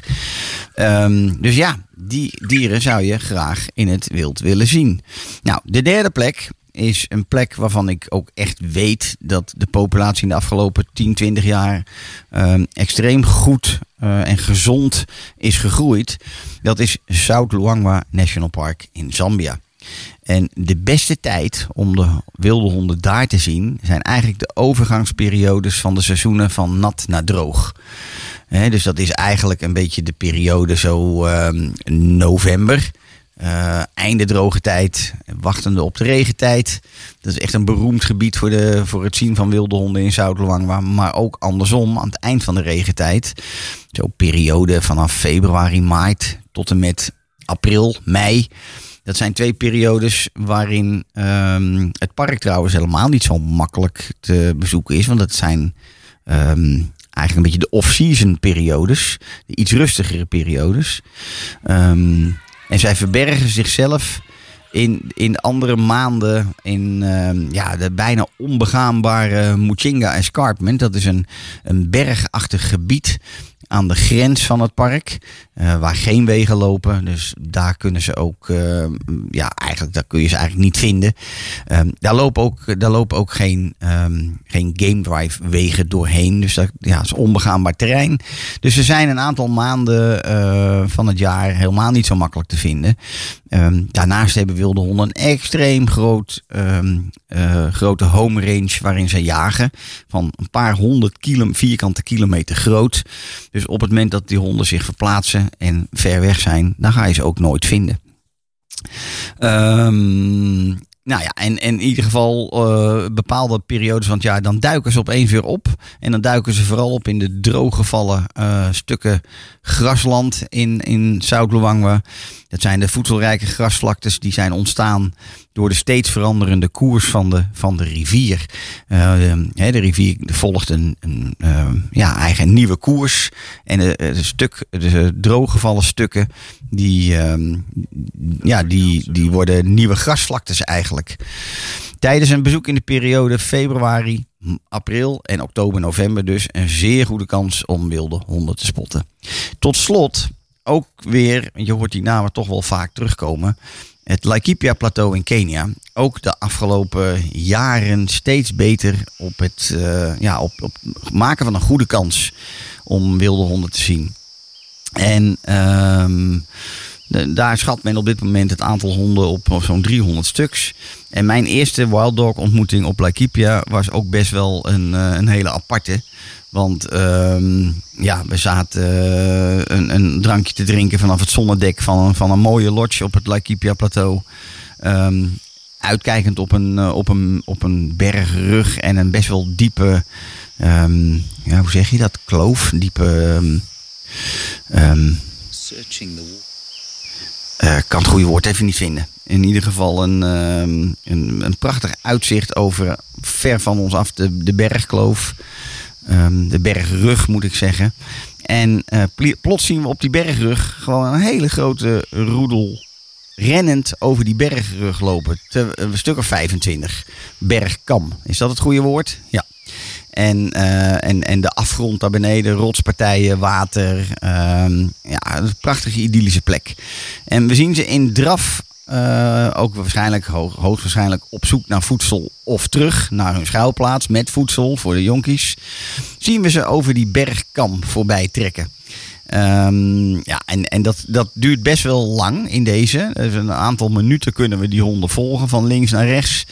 Ehm, dus ja, die dieren zou je graag in het wild willen zien. Nou, de derde plek is een plek waarvan ik ook echt weet dat de populatie in de afgelopen 10, 20 jaar ehm, extreem goed eh, en gezond is gegroeid. Dat is South Luangwa National Park in Zambia. En de beste tijd om de wilde honden daar te zien zijn eigenlijk de overgangsperiodes van de seizoenen van nat naar droog. Dus dat is eigenlijk een beetje de periode zo ehm, november. eh, einde droge tijd, wachtende op de regentijd. Dat is echt een beroemd gebied voor, de, voor het zien van wilde honden in Zuid-Luangwa. Maar ook andersom, aan het eind van de regentijd. Zo periode vanaf februari, maart tot en met april, mei. Dat zijn twee periodes waarin ehm, het park trouwens helemaal niet zo makkelijk te bezoeken is. Want dat zijn ehm, eigenlijk een beetje de off-season periodes. De iets rustigere periodes. Ehm, en zij verbergen zichzelf in, in de andere maanden in ja, de bijna onbegaanbare Muchinga Escarpment. Dat is een, een bergachtig gebied aan de grens van het park. eh, waar geen wegen lopen. Dus daar kunnen ze ook, eh, ja, eigenlijk, daar kun je ze eigenlijk niet vinden. Ehm, daar, lopen ook, daar lopen ook geen, ehm, geen game drive wegen doorheen. Dus dat ja, is onbegaanbaar terrein. Dus er zijn een aantal maanden eh, van het jaar helemaal niet zo makkelijk te vinden. Ehm, daarnaast hebben wilde honden een extreem groot, ehm, eh, grote home range waarin ze jagen. Van een paar honderd kilo, vierkante kilometer groot. Dus op het moment dat die honden zich verplaatsen en ver weg zijn, dan ga je ze ook nooit vinden. Ehm, nou ja, en, en in ieder geval eh, bepaalde periodes van het jaar, dan duiken ze opeens weer op. En dan duiken ze vooral op in de drooggevallen eh, stukken grasland in, in Zuid-Luangwa. Dat zijn de voedselrijke grasvlaktes die zijn ontstaan door de steeds veranderende koers van de, van de rivier. Eh, de, hè, de rivier volgt een, een eh, ja, eigen nieuwe koers. En de, de, stuk, de drooggevallen stukken, die, ehm, ja, die, die worden nieuwe grasvlaktes eigenlijk. Tijdens een bezoek in de periode februari, april en oktober, november dus een zeer goede kans om wilde honden te spotten. Tot slot ook weer, je hoort die namen toch wel vaak terugkomen. Het Laikipia-plateau in Kenia. Ook de afgelopen jaren steeds beter op het eh, ja, op, op maken van een goede kans om wilde honden te zien. En ehm, daar schat men op dit moment het aantal honden op zo'n 300 stuks. En mijn eerste wild dog ontmoeting op Laikipia was ook best wel een, eh, een hele aparte. Want ehm, ja, we zaten eh, een, een drankje te drinken vanaf het zonnedek van, een- van een mooie lodge op het Laikipia plateau. Ehm, uitkijkend op een, eh, op, een, op een bergrug en een best wel diepe, ehm, ja, hoe zeg je dat? Kloof, diepe. Searching the wall. eh, kan het goede woord even niet vinden. In ieder geval een, een, een prachtig uitzicht over ver van ons af de, de bergkloof. Ehm, de bergrug moet ik zeggen. En eh, plots zien we op die bergrug gewoon een hele grote roedel rennend over die bergrug lopen. Te, een stuk of 25. Bergkam. Is dat het goede woord? Ja. En, eh, en, en de afgrond daar beneden, rotspartijen, water. ehm, ja, een prachtige idyllische plek. En we zien ze in draf eh, ook waarschijnlijk, hoog, hoogstwaarschijnlijk op zoek naar voedsel of terug naar hun schuilplaats met voedsel voor de jonkies. Zien we ze over die bergkam voorbij trekken. Ehm, ja, en, en dat, dat duurt best wel lang in deze. Dus een aantal minuten kunnen we die honden volgen van links naar rechts.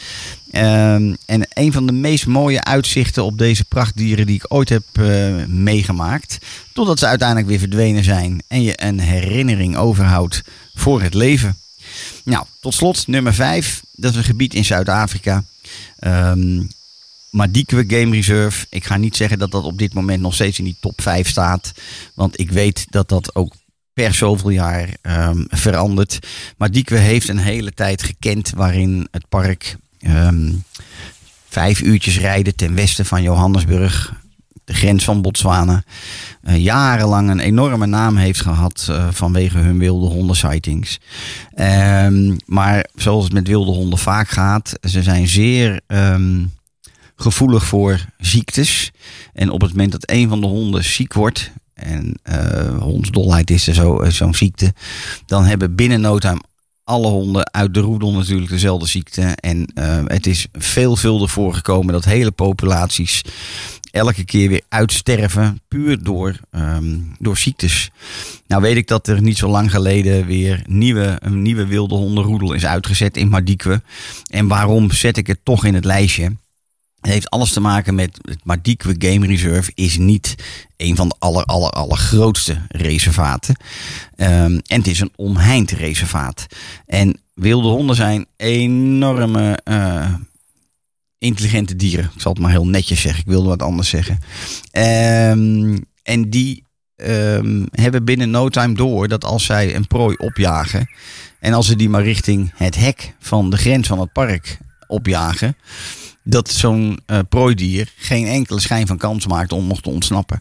Ehm, en een van de meest mooie uitzichten op deze prachtdieren die ik ooit heb eh, meegemaakt. Totdat ze uiteindelijk weer verdwenen zijn en je een herinnering overhoudt voor het leven. Nou, tot slot nummer 5. Dat is een gebied in Zuid-Afrika. Ehm Madikwe Game Reserve. Ik ga niet zeggen dat dat op dit moment nog steeds in die top 5 staat. Want ik weet dat dat ook per zoveel jaar ehm, verandert. Madikwe heeft een hele tijd gekend waarin het park ehm, vijf uurtjes rijden ten westen van Johannesburg. De grens van Botswana. eh, jarenlang een enorme naam heeft gehad eh, vanwege hun wilde honden sightings. Ehm, maar zoals het met wilde honden vaak gaat, ze zijn zeer ehm, gevoelig voor ziektes. En op het moment dat een van de honden ziek wordt, en eh hondsdolheid is er zo, zo'n ziekte, dan hebben binnen no time alle honden uit de roedel natuurlijk dezelfde ziekte. En het is veelvuldig voorgekomen dat hele populaties elke keer weer uitsterven, puur door, ehm, door ziektes. Nou weet ik dat er niet zo lang geleden weer nieuwe, een nieuwe wilde hondenroedel is uitgezet in Madikwe. En waarom zet ik het toch in het lijstje? Het heeft alles te maken met het Madikwe Game Reserve is niet een van de aller, aller, allergrootste reservaten. Ehm, en het is een omheind reservaat. En wilde honden zijn enorme eh, intelligente dieren. Ik zal het maar heel netjes zeggen. Ik wilde wat anders zeggen. Ehm, en die ehm, hebben binnen no time door dat als zij een prooi opjagen. En als ze die maar richting het hek van de grens van het park opjagen. dat zo'n eh, prooidier geen enkele schijn van kans maakt om nog te ontsnappen.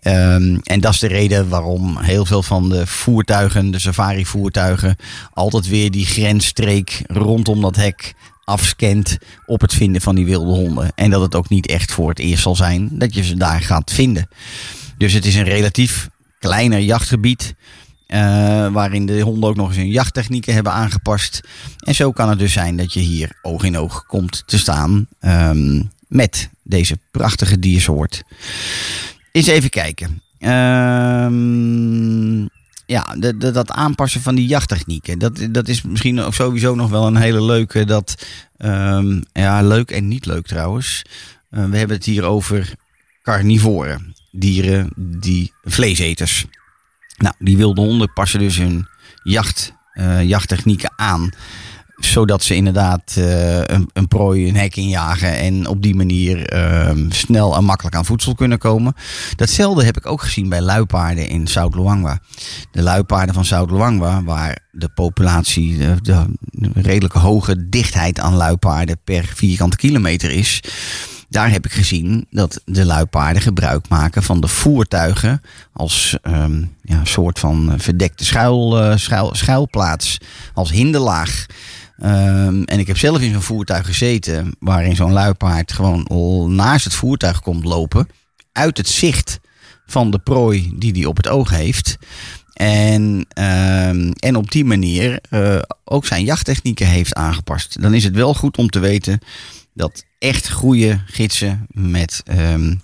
Ehm, en dat is de reden waarom heel veel van de voertuigen, de safari-voertuigen, altijd weer die grensstreek rondom dat hek afscant op het vinden van die wilde honden. En dat het ook niet echt voor het eerst zal zijn dat je ze daar gaat vinden. Dus het is een relatief kleiner jachtgebied. eh, waarin de honden ook nog eens hun jachttechnieken hebben aangepast. En zo kan het dus zijn dat je hier oog in oog komt te staan ehm, met deze prachtige diersoort. Eens even kijken. Ehm, ja, dat aanpassen van die jachttechnieken. Dat, dat is misschien ook sowieso nog wel een hele leuke. Dat, ehm, ja, leuk en niet leuk trouwens. Eh, we hebben het hier over carnivoren. Dieren die vleeseters. Nou, die wilde honden passen dus hun jacht, eh, jachttechnieken aan. Zodat ze inderdaad eh, een, een prooi een hek injagen. En op die manier ehm, snel en makkelijk aan voedsel kunnen komen. Datzelfde heb ik ook gezien bij luipaarden in Zuid-Luangwa. De luipaarden van Zuid-Luangwa, waar de populatie, de, de redelijke hoge dichtheid aan luipaarden per vierkante kilometer is. Daar heb ik gezien dat de luipaarden gebruik maken van de voertuigen als ehm, ja, soort van verdekte schuil, eh, schuil, schuilplaats, als hinderlaag. Ehm, en ik heb zelf in zo'n voertuig gezeten waarin zo'n luipaard gewoon naast het voertuig komt lopen, uit het zicht van de prooi die hij op het oog heeft. En, ehm, en op die manier eh, ook zijn jachttechnieken heeft aangepast. Dan is het wel goed om te weten dat echt goede gidsen met. ehm,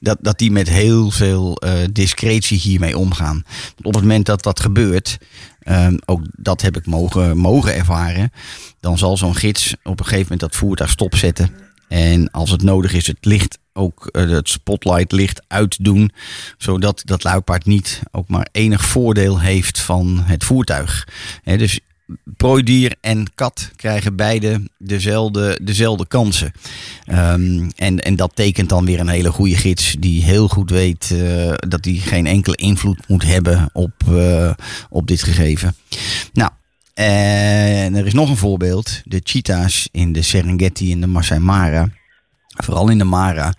dat, dat die met heel veel eh, discretie hiermee omgaan. Op het moment dat dat gebeurt, ehm, ook dat heb ik mogen, mogen ervaren, dan zal zo'n gids op een gegeven moment dat voertuig stopzetten. En als het nodig is, het licht ook eh, het spotlight licht uitdoen, zodat dat luipaard niet ook maar enig voordeel heeft van het voertuig. Hè, dus prooidier en kat krijgen beide dezelfde, dezelfde kansen. Ehm, en, en dat tekent dan weer een hele goede gids die heel goed weet eh, dat hij geen enkele invloed moet hebben op, eh, op dit gegeven. Nou, en er is nog een voorbeeld. De cheetahs in de Serengeti en de Masai Mara vooral in de Mara,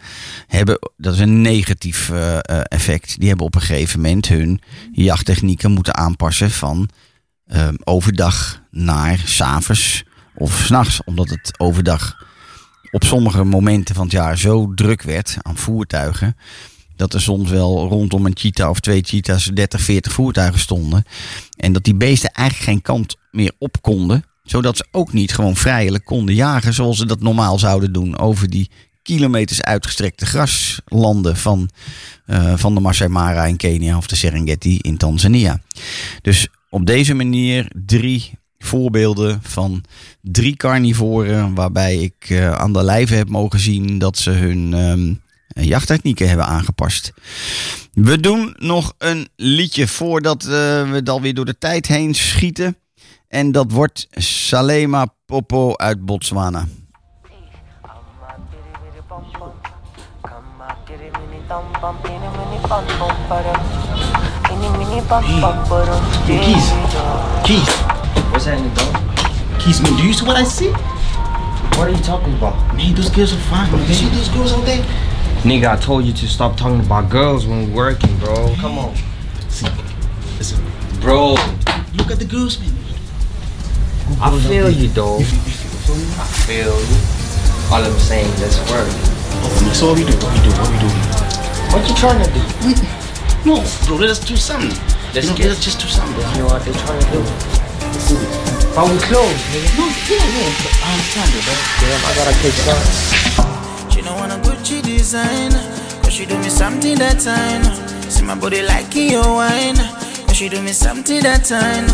hebben, dat is een negatief eh, effect. Die hebben op een gegeven moment hun jachttechnieken moeten aanpassen van ehm, overdag naar s'avonds of s'nachts. Omdat het overdag op sommige momenten van het jaar zo druk werd aan voertuigen. Dat er soms wel rondom een cheetah of twee cheetahs 30, 40 voertuigen stonden. En dat die beesten eigenlijk geen kant meer op konden zodat ze ook niet gewoon vrijelijk konden jagen zoals ze dat normaal zouden doen over die kilometers uitgestrekte graslanden van, eh, van de Masai Mara in Kenia of de Serengeti in Tanzania. Dus op deze manier drie voorbeelden van drie carnivoren waarbij ik eh, aan de lijve heb mogen zien dat ze hun ehm, jachttechnieken hebben aangepast. We doen nog een liedje voordat eh, we het alweer door de tijd heen schieten. En dat wordt Salema Popo uit Botswana. Keys. Keys. What's happening, dog? Keys, man, do you see what I see? What are you talking about? Man, those girls are fine. Man. You see those girls out there? Nigga, I told you to stop talking about girls when we're working, bro. Come on. See, listen, Bro, look at the girls, man. I feel you, dog. Feel, you feel, feel? I feel you. All I'm saying, let's work. Oh, man, so what we do? What we do? What we do? What you trying to do? No, bro, let us do something. Let's you know, get- let us just do something. You know what they're trying to do? Let's do this. But we close, nigga. No, yeah, yeah, I understand it, bro. Damn, I gotta take shots. She don't wanna Gucci design Cause she do me something that time See my body like your wine Cause she do me something that time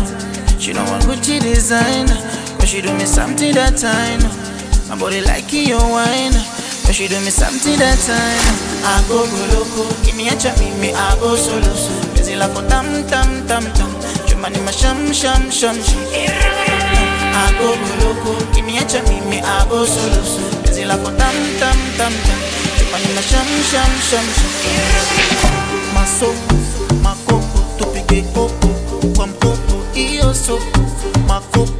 She don't want Gucci design Cause she do me something that time My body like your wine Cause she do me something that time. I go go loco Kimi acha mimi I go solo Busy like a tam tam tam tam Chumani ma sham sham sham sham I go go loco, give me a kiniacha mimi I go solo solo. Penzi lako tam tam tam tam, chupani ma sham sham sham sham. Masoko, makoko, tupige koko, kwa mkopo iyo soko. Makoko,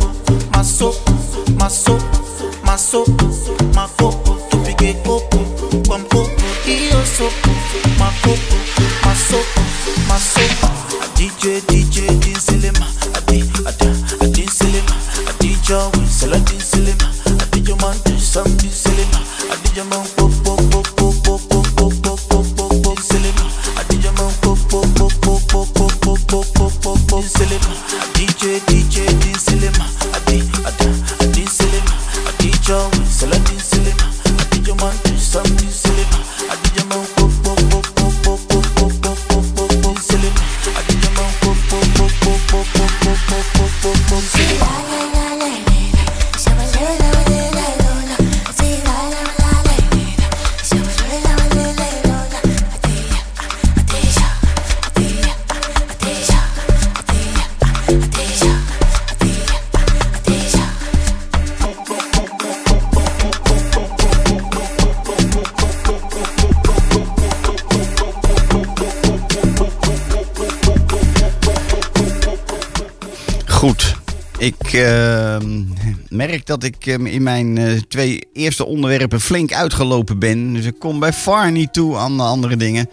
merk dat ik ehm, in mijn eh, twee eerste onderwerpen flink uitgelopen ben. Dus ik kom bij far niet toe aan de andere dingen.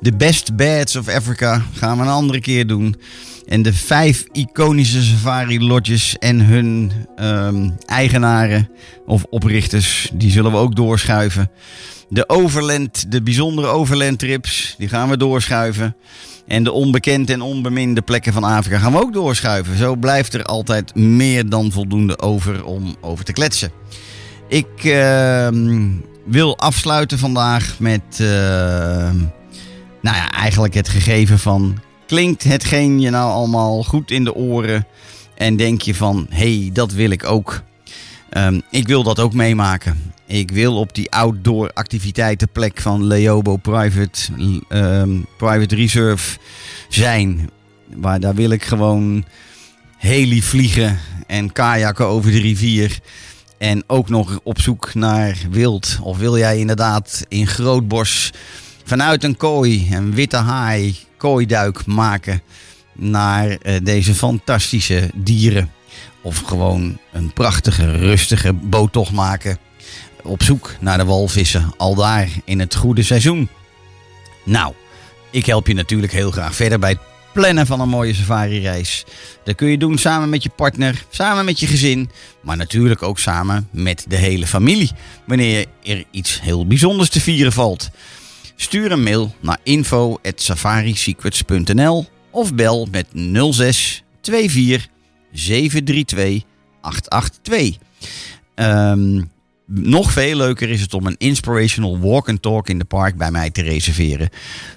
De Best Bads of Africa gaan we een andere keer doen. En de vijf iconische safari lodges en hun ehm, eigenaren of oprichters, die zullen we ook doorschuiven. De Overland, de bijzondere Overland trips, die gaan we doorschuiven. En de onbekende en onbeminde plekken van Afrika gaan we ook doorschuiven. Zo blijft er altijd meer dan voldoende over om over te kletsen. Ik ehm, wil afsluiten vandaag met ehm, nou ja, eigenlijk het gegeven van... Klinkt hetgeen je nou allemaal goed in de oren en denk je van... hey, dat wil ik ook. Ehm, ik wil dat ook meemaken. Ik wil op die outdoor activiteitenplek van Leobo Private, ehm, Private Reserve zijn. Waar, daar wil ik gewoon heli vliegen en kajakken over de rivier. En ook nog op zoek naar wild. Of wil jij inderdaad in Grootbos vanuit een kooi, een witte haai, kooiduik maken naar eh, deze fantastische dieren. Of gewoon een prachtige, rustige boottocht maken. Op zoek naar de walvissen, al daar in het goede seizoen. Nou, ik help je natuurlijk heel graag verder bij het plannen van een mooie safari-reis. Dat kun je doen samen met je partner, samen met je gezin, maar natuurlijk ook samen met de hele familie. Wanneer er iets heel bijzonders te vieren valt. Stuur een mail naar info@safarisecrets.nl of bel met 06 24 732 882. Ehm, nog veel leuker is het om een inspirational walk and talk in de park bij mij te reserveren.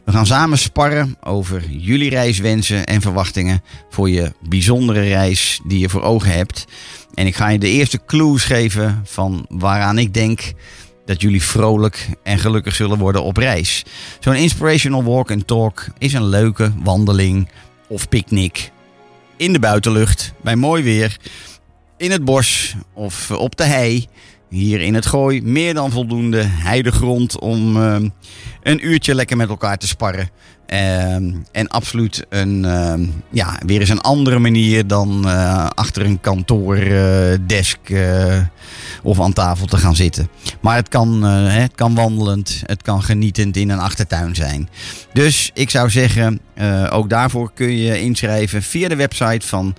We gaan samen sparren over jullie reiswensen en verwachtingen voor je bijzondere reis die je voor ogen hebt. En ik ga je de eerste clues geven van waaraan ik denk dat jullie vrolijk en gelukkig zullen worden op reis. Zo'n inspirational walk and talk is een leuke wandeling of picknick in de buitenlucht bij mooi weer in het bos of op de hei. Hier in het gooi meer dan voldoende heidegrond om ehm, een uurtje lekker met elkaar te sparren. Ehm, en absoluut een, ehm, ja, weer eens een andere manier dan eh, achter een kantoordesk eh, of aan tafel te gaan zitten. Maar het kan, eh, het kan wandelend, het kan genietend in een achtertuin zijn. Dus ik zou zeggen, eh, ook daarvoor kun je inschrijven via de website van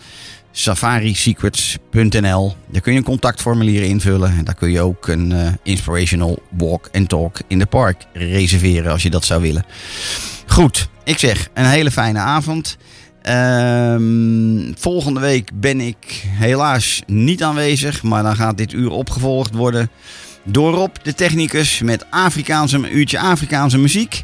safarisecrets.nl. Daar kun je een contactformulier invullen. En daar kun je ook een eh, inspirational walk and talk in de park reserveren als je dat zou willen. Goed, ik zeg een hele fijne avond. Ehm, volgende week ben ik helaas niet aanwezig, maar dan gaat dit uur opgevolgd worden door Rob, de technicus, met Afrikaanse, een uurtje Afrikaanse muziek.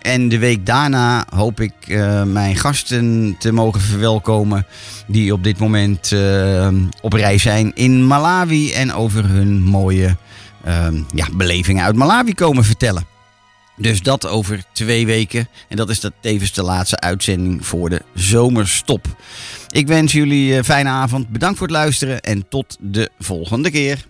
En de week daarna hoop ik eh, mijn gasten te mogen verwelkomen. Die op dit moment eh, op reis zijn in Malawi. En over hun mooie eh, ja, belevingen uit Malawi komen vertellen. Dus dat over twee weken. En dat is dat tevens de laatste uitzending voor de zomerstop. Ik wens jullie een fijne avond. Bedankt voor het luisteren. En tot de volgende keer.